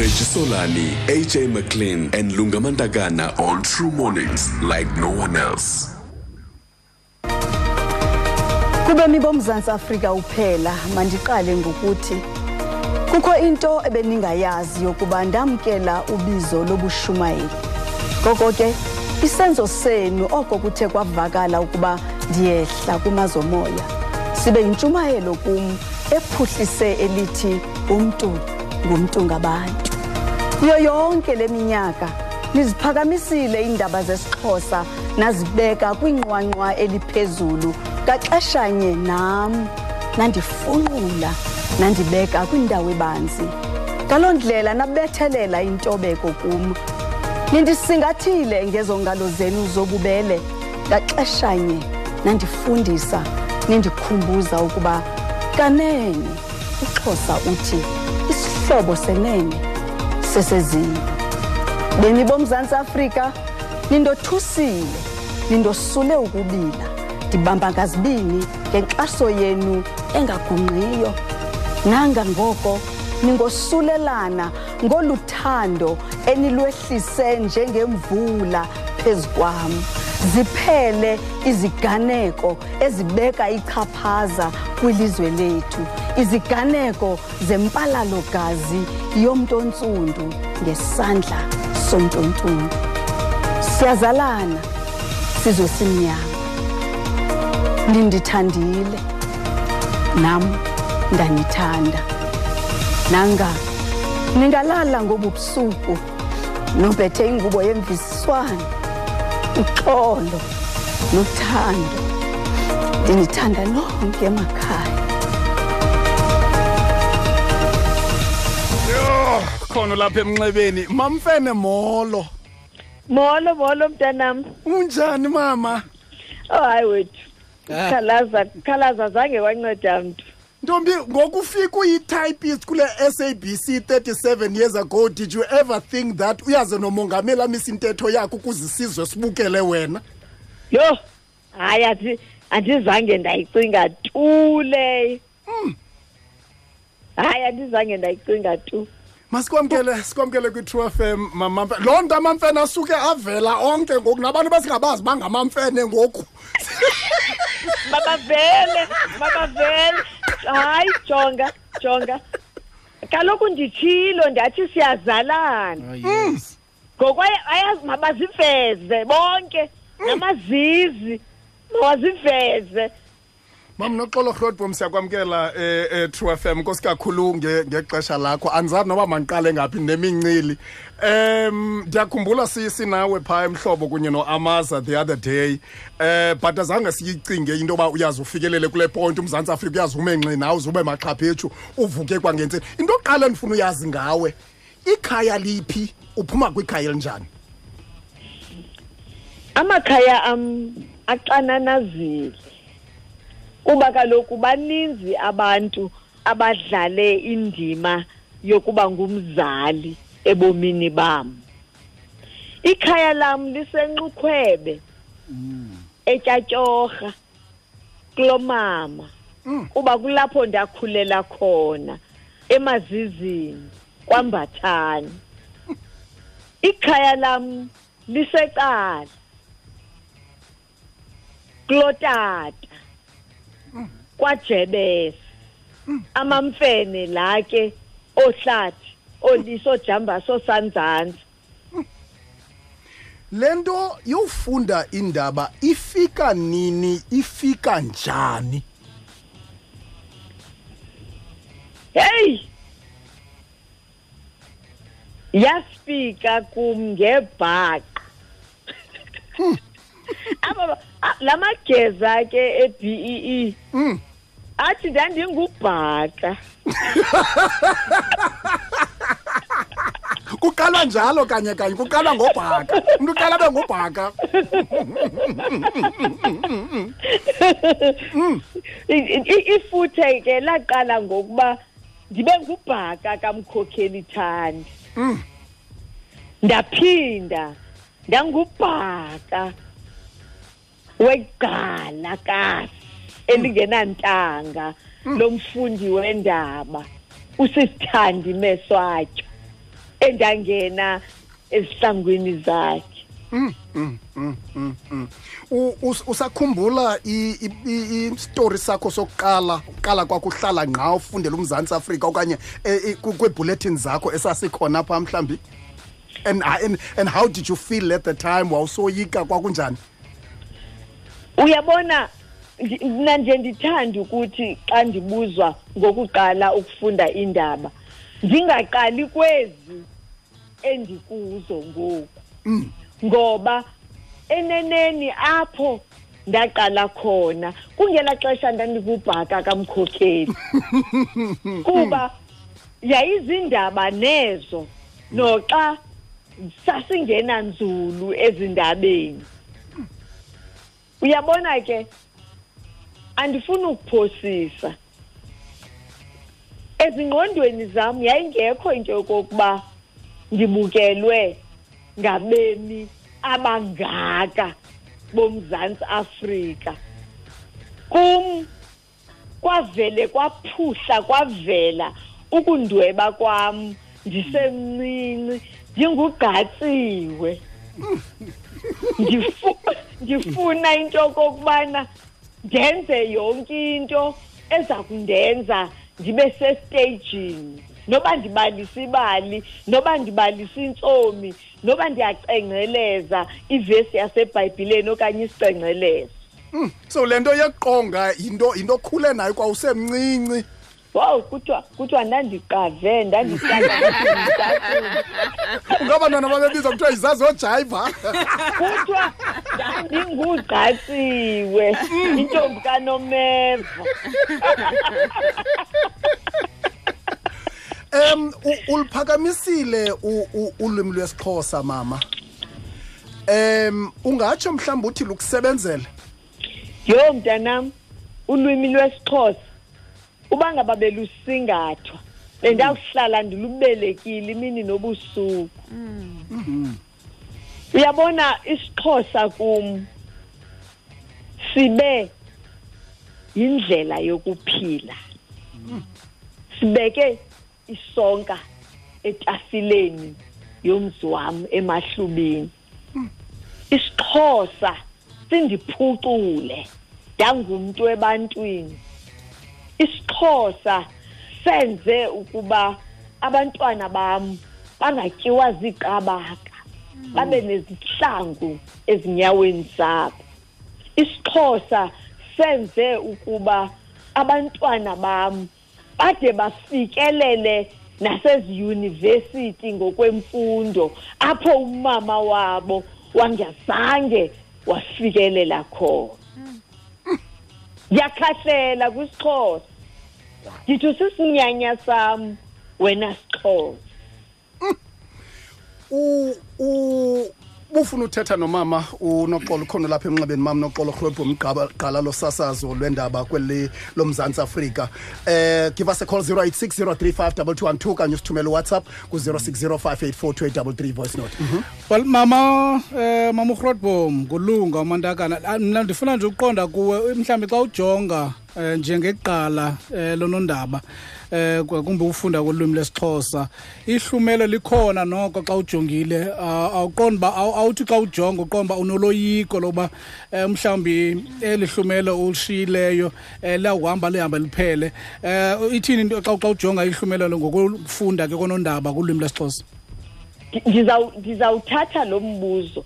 Reggie Solani, AJ McLean, and Lungamantakana on True Mornings like no one else. kubemi bomzantsi afrika uphela mandiqale ngokuthi kukho into ebeningayazi yokuba ndamkela ubizo lobushumayeli. Ngoko ke isenzo senu oko kuthe kwavakala ukuba ndiyehla kumazomoya. Sibe yintshumayelo kum ephuhlise elithi umntu ngumntu ngabantu. Kuyo yonke le minyaka. Niziphakamisile iindaba zesixhosa nazibeka kwinqwanqwa eliphezulu. Kaxeshanye nam nandifunqula nandibeka kwindawo ebanzi. Ngaloo ndlela nabethelela intobeko kum. Nindisingathile ngezongalo zenu zobubele. Ngaxeshanye nandifundisa nindikhumbuza ukuba kanene. Uxhosa uthi isihlobo senene. Sesezini bemi bomzantsi afrika nindothusile nindosule ukubila. Ndibamba ngazibini ngenkxaso yenu engagungqiyo. Nanga ngoko ningosulelana ngoluthando enilwehlise njengemvula phezu kwam. Ziphele iziganeko ezibeka ichaphaza kwilizwe lethu. Iziganeko zempalalogazi yomntontsundu ngesandla somntontsundu siyazalana sizwe simnyama. Nindithandile nam ndanithanda. Nanga ningalala ngobubusuku nophethe ingubo yemvisiswano uxolo nothando. Ndinithanda nonke emakhaya Yho, lapha emnxebeni. Mamfene molo. Molo molo mntanam unjani mama? Oh hayi wethu. Khalaza khalaza zange wanceda mntu. Ntombi ngokufika uyi-typist kule sabc 37 years ago did you ever think that uyaze nomongameli amisa intetho yakho ukuze isizwe sibukele wena? Yho hayi andi andizange ndayicinga tu leyo hayi andizange ndayicinga tu masikwamkele sikwamkele kwi-true f m mamamfene loo nto amamfene asuke avela onke ngoku nabantu besingabazi bangamamfene ngoku. Mabavele mabavele. Hayi jonga jonga. Kaloku nditshilo ndathi siyazalana. Ngoku aya- ayazi mabaziveze bonke. Namazizi mawaziveze mam noxolo hlodbom siyakwamkela eh, eh, true f m. Nkosi kakhulu nge- ngexesha lakho. Andizazi noba mandiqale ngaphi nemincili um ndiyakhumbula si- sinawe phaa emhlobo kunye noamaza the other day. Eh but azange siyicinge into yoba uyazi ufikelele kule point. Umzantsi afrika uyazi ume ngxi nawe uzube maxhaphetshu uvuke kwangentseni. Into oqala endifuna uyazi ngawe ikhaya liphi? Uphuma kwikhaya elinjani? Amakhaya am axananazile kuba kaloku baninzi abantu abadlale indima yokuba ngumzali ebomini bam. Ikhaya lam lisenxukhwebe etyatyorha kulomama. Kuba kulapho ndakhulela khona emazizini kwambathani ikhaya lam lisecala kulotata. Kwajebesa. Amamfene la ke ohlathi oliso jamba sosanzansi le nto yofunda indaba ifika nini ifika njani? Hey! Yasifika kum ngebhaqa. Aba a- la mageza ke e-bee Mm. Athi ndandingubhaqa kuqalwa njalo kanye kanye kuqalwa ngobhaka. Umntu uqala abe ngubhaka. I- i- ifuthe ke laqala ngokuba ndibe ngubhaka kamkhokheli thandi. Ndaphinda ndangubhaka wegqala kasi elingenantanga lomfundi wendaba usisithandi meswatyo endangena ezihlangwini zakhe. U- us- usakhumbula i- i- i- i-story sakho sokuqala uqala kwakho uhlala ngqa ufundela umzantsi afrika okanye eh, ku- kweebulletin zakho esasikhona pha mhlawumbi and, and, and how did you feel at the time? Wawusoyika kwakunjani? Uyabona mna nje ndithanda ukuthi xa ndibuzwa ngokuqala ukufunda indaba ndingaqali kwezi endikuzo ngoku. Ngoba eneneni apho ndaqala khona kungela xesha ndandikubhaka kamkhokheli. Kuba yayizindaba nezo noxa sasingena nzulu ezindabeni. Uyabona ke? Andifuni ukuphosisa. Ezingqondweni zam yayingekho into yokokuba ndibukelwe ngabemi abangaka bomzantsi afrika. Kum kwavele kwaphuhla kwavela ukundweba kwam ndisemncinci ndingugqatsiwe Ndifu- ndifuna into okokubana ndenze yonke into eza kundenza ndibe sestagini. Noba ndibalisa ibali noba ndibalisa intsomi noba ndiyacengceleza ivesi yasebhayibhileni okanye isicengcelezo so le nto yeqonga yinto yinto okhule nayo kwawusemncinci wawu kuthiwa kuthiwa ndandiqave ngabantwana babebizwa kuthiwa yizazojayiva kuthiwa ndandingugqatsiwe intombi kanomeva. Um uliphakamisile ulwimi lwesixhosa mama? Um ungatsho mhlawumbi uthi lukusebenzele yho mntanam ulwimi lwesixhosa uba ngaba belusingathwa bendawuhlala ndilubelekile imini nobusuku. Uyabona isixhosa kum sibe yindlela yokuphila. Sibeke isonka etafileni yomzi wam emahlubini isixhosa sindiphucule ndangumntu ebantwini. Isixhosa senze ukuba abantwana bam bangatyiwa ziiqabaka babe nezihlangu ezinyaweni zabo. Isixhosa senze ukuba abantwana bam bade bafikelele naseziyunivesithi ngokwemfundo apho umama wabo wangazange wafikelela khona. Ndiyakhahlela kwisixhosa. Ndithi usisinyanya sam wena sixhosa. U u bufuna uthetha nomama unoxolo khona lapha emnxebeni mam noxolo rhwebhu mgqala losasazo lwendaba kweli lomzantsi afrika. Eh give us a call 0860352212 kanye usithumele uwhatsapp ku-0605842833 voice note. Mhm. well mama eh mama ugrotbom ngulunga umantakana Ah, mna ndifuna nje ukuqonda kuwe mhlawumbi xa ujonga eh njengekuqala eh lonondaba eh kwa- kumbe ufunda kolwimi lesixhosa ihlumelo likhona noko xa ujongile. Ah, awuqondi uba awu- awuthi xa ujonga uqonda unoloyiko loba eh, mhlawumbi eli hlumelo ulishiyileyo eh liyawuhamba lihambe liphele. Eh ithini into xa xa ujonga ihlumelo ngokufunda ke konondaba kulwimi lesixhosa Ndi- ndizaw- ndizawuthatha lo mbuzo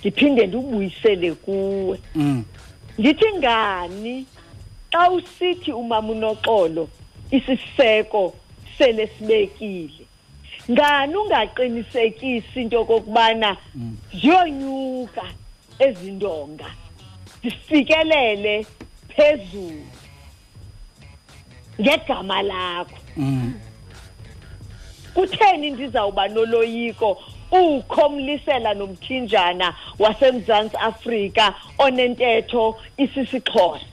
ndiphinde ndiwubuyisele kuwe. Mm. ndithi ngani xa usithi umama unoxolo isiseko sele sibekile. Ngani ungaqinisekisi into okokubana ziyonyuka ezi ndonga zifikelele phezulu ngegama lakho? Mm. kutheni ndizawuba noloyiko? Ukhomlisela nomthinjana wasemzantsi afrika onentetho isisixhosa.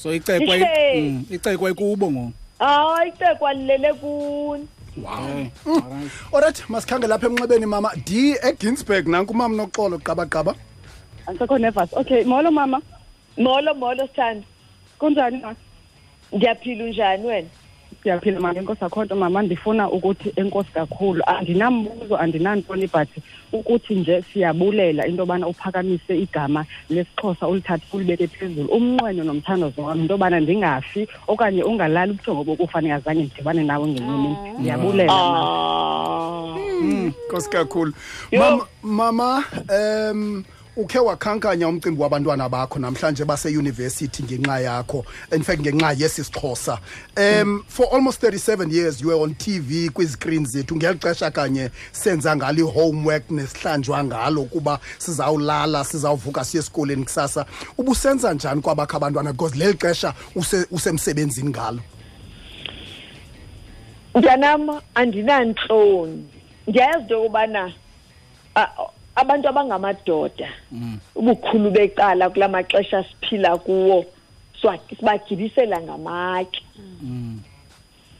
So icekwa Lithe- mm, icekwa ikubo ngo? Hayi cekwa lilele kuni. Eh, olright masikhange lapha emnxebeni mama. D eginsburg nanku umam noxolo qabaqaba Angisekho nervous. Okay, molo mama. molo molo sithanda Kunjani? ma? ndiyaphila unjani wena? Siyaphila mama enkosi akhonto mama ndifuna ukuthi enkosi kakhulu andinambuzo andinantoni but ukuthi nje siyabulela into yobana uphakamise igama lesixhosa ulithathe ulibeke phezulu umnqweno nomthandazo wam into yobana ndingafi okanye ungalali ubuthongo bokufa azange ndidibane nawe ngenye ndiyabulela mama. Ah. nkosi kakhulu. Mama, mama um ukhe wakhankanya umcimbi wabantwana bakho namhlanje baseyunivesithi ngenxa yakho in fact ngenxa yesi sixhosa. Um for almost 37 years you were on tv kwizikrini zethu. Ngeli xesha kanye senza ngalo i-homework nesihlanjwa ngalo kuba sizawulala sizawuvuka siye esikoleni kusasa. Ubusenza njani kwabakho abantwana? Because leli xesha use- usemsebenzini ngalo. Mntanam andinantloni. Ndiyayazi into yokubana abantu abangamadoda ubukhulu becala kula maxesha siphila kuwo siwa- sibagibisela ngamatye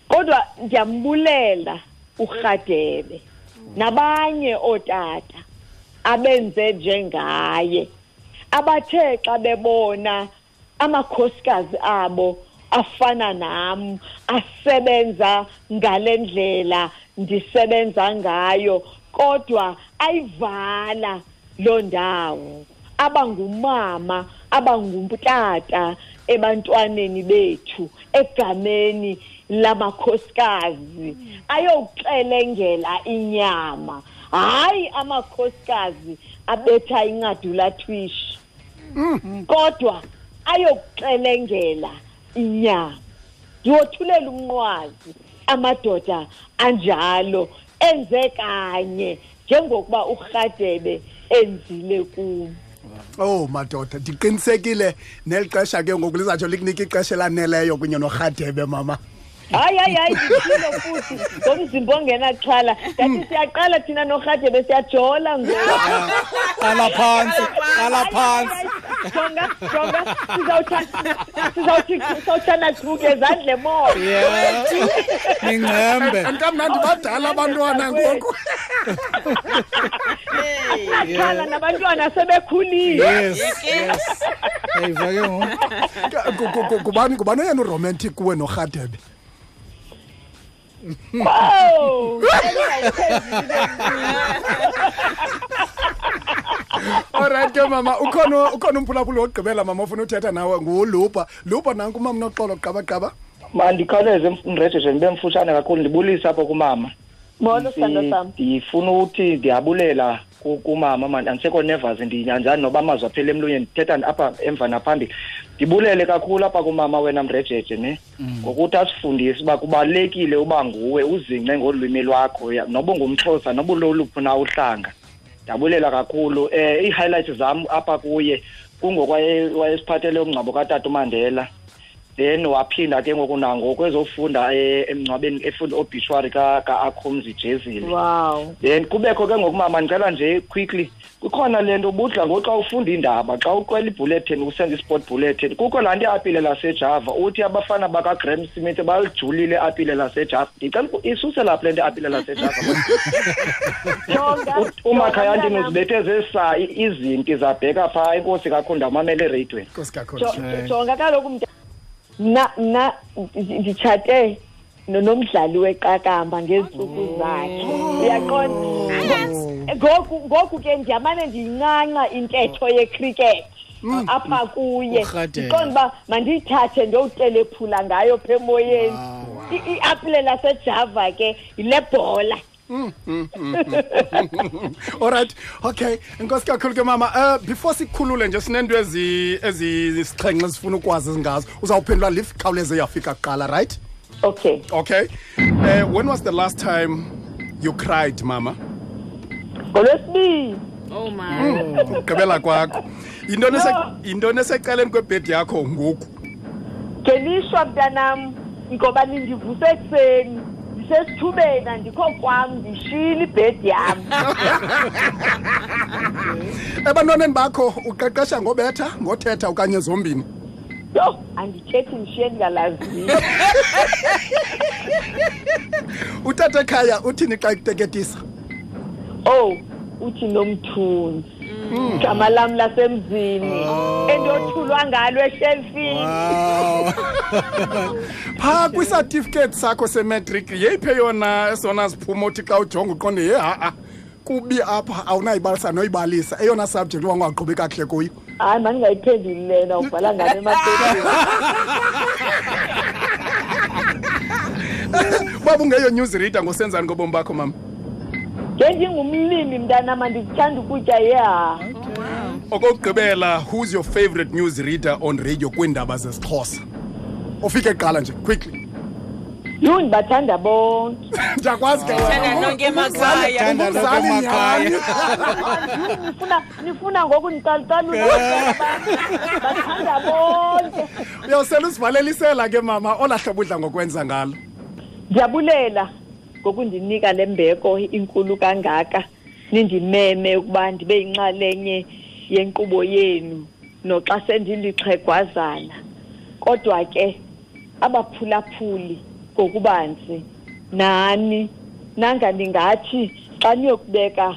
kodwa ndiyambulela urhadebe nabanye ootata abenze njengaye abathe xa bebona amakhosikazi abo afana nam asebenza ngale ndlela ndisebenza ngayo kodwa ayivala loo ndawo. Abangumama abangutata ebantwaneni bethu egameni lamakhosikazi. Ayokuxelengela inyama. Hayi amakhosikazi abetha incadulatwishi kodwa ayokuxelengela inyama. Ndiwothulela umnqwazi amadoda anjalo. Enze kanye njengokuba urhadebe enzile kum. Oh madoda ndiqinisekile neli xesha ke ngoku lizatsho likunika ixesha elaneleyo kunye norhadebe mama hayi hayi hayi ndithilo futhi. Ngomzimba ongenaxhala kanti hmm. siyaqala thina norhatye besiyajola ngoqala ah, phantsi qala phansi jonga jonga. Sizawutshana thuke ezandle moya ningcembe. Ntamnandi badala abantwana ngoku. Axhala nabantwana sebekhulile. Eyiva ke ngoku. Kubani kubani oyena uromantic kuwe norhadebe? Ow olright ke mama ukhona ukhona umphulaphuli wokugqibela mama ofuna uthetha nawe ngulupa lupa nanku umama noxolo qabaqaba mandikhawuleze mrejeje ndibe mfutshane kakhulu ndibulise apho kumama. Molo sithando sam ndifuna ukuthi ndiyabulela ku- kumama mani andisekho nervous ndinyanjani noba amazwi aphele emlonyeni ndithetha apha emva naphambili. Ndibulele kakhulu apha kumama wena mrejeje ne? Ngokuthi asifundise uba kubalulekile uba nguwe uzingce ngolwimi lwakho noba ungumxhosa noba uloluphi na uhlanga. Ndiyabulela kakhulu. Um ii-highlights zam apha kuye kungokwaye wayesiphathele umngcwabo katata umandela. Then waphinda ke ngoku nangoku ezofunda eh, emngcwabeni efunda obituary ka- ka-akhomzi jezile wow. Then kubekho ke ngokumama ndicela nje quickly kukhona le nto budla ngoku xa ufunda iindaba xa uqwela ibulletin usenza i-sport bulletin kukho laa nto iapile lasejava uthi abafana bakagram smith balijulile apile lasejava. Ndicela isuse lapha le nto iapile lasejava? Umakhaya jonga, uzibethe zesa izinti zabheka phaa inkosi kakhulu ndawumamela ereyidweni jonga kaloku ndi- nditshate no- nomdlali weqakamba ngeentsuku zakhe. Uyaqonda? Ngoku ngoku ke ndiyamane ndiyincanca intetho yecricket apha kuye. Ndiqonda uba mandiyithathe ndiyowutelephula ngayo pha emoyeni. I- iapile lasejava ke yile bhola. alright okay inkosi kakhulu ke mama. Uh, before sikhulule nje sinento ezisixhenxe ezifuna ukwazi ezingazo uzawuphendula lift khawuleze yafika kuqala right? Okay. Okay. Uh, when was the last time you cried mama? Ngolwesibini oh kwakho. Yintoni ese- yintoni esecaleni kwebhedi yakho ngoku? Ngelishwa mntanam ngoba nindivuse ekuseni ndisesithubeni andikho kwam ndishiyile ibhedi yam ebantwaneni bakho uqeqesha ngobetha ngothetha okanye zombini? Yho andithethi ndishiye ndingalaziyo utata ekhaya uthini xa ekuteketisa ow uthi nomthunzi igama lam lasemzini. Endothulwa ngalo eshelfini pha phaa kwisatifiketi sakho sematric yeyiphi yona esona ziphumo othi xa ujonga uqonde ye ha-a kubi apha awunayibalisa noyibalisa? Eyona subject wangaqhubi kakuhle kuyo. Hayi mandingayiphenduli lena ubhala ngalo emapepeni baba ungeyo news reader ngosenzani ngobomi bakho mama ngendingumlimi mntanama ndithanda ukutya yeha okokugqibela who's your favorite news reader on radio kwiindaba zesixhosa? Ufike kuqala nje quickly. Yho ndibathanda bonke. Ndiyakwazi ke nonke emakhaya. Nifuna nifuna ngoku ndicalucalula bathanda bonke. Uyawusela usivalelisela ke mama? Olahlobo udla ngokwenza ngalo. Ndiyabulela ngokundinika le mbeko inkulu kangaka nindimeme ukuba ndibe yinxalenye yenkqubo yenu noxa sendilixhegwazana. Kodwa ke abaphulaphuli ngokubanzi nani? Nanga ndingathi xa niyokubeka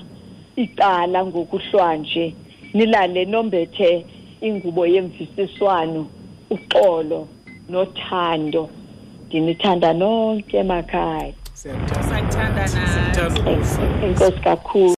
icala ngokuhlwanje nilale nombethe ingubo yemvisiswano uxolo nothando. Ndinithanda nonke emakhaya. siyathandana siyathandana awesome inkosi kakhulu.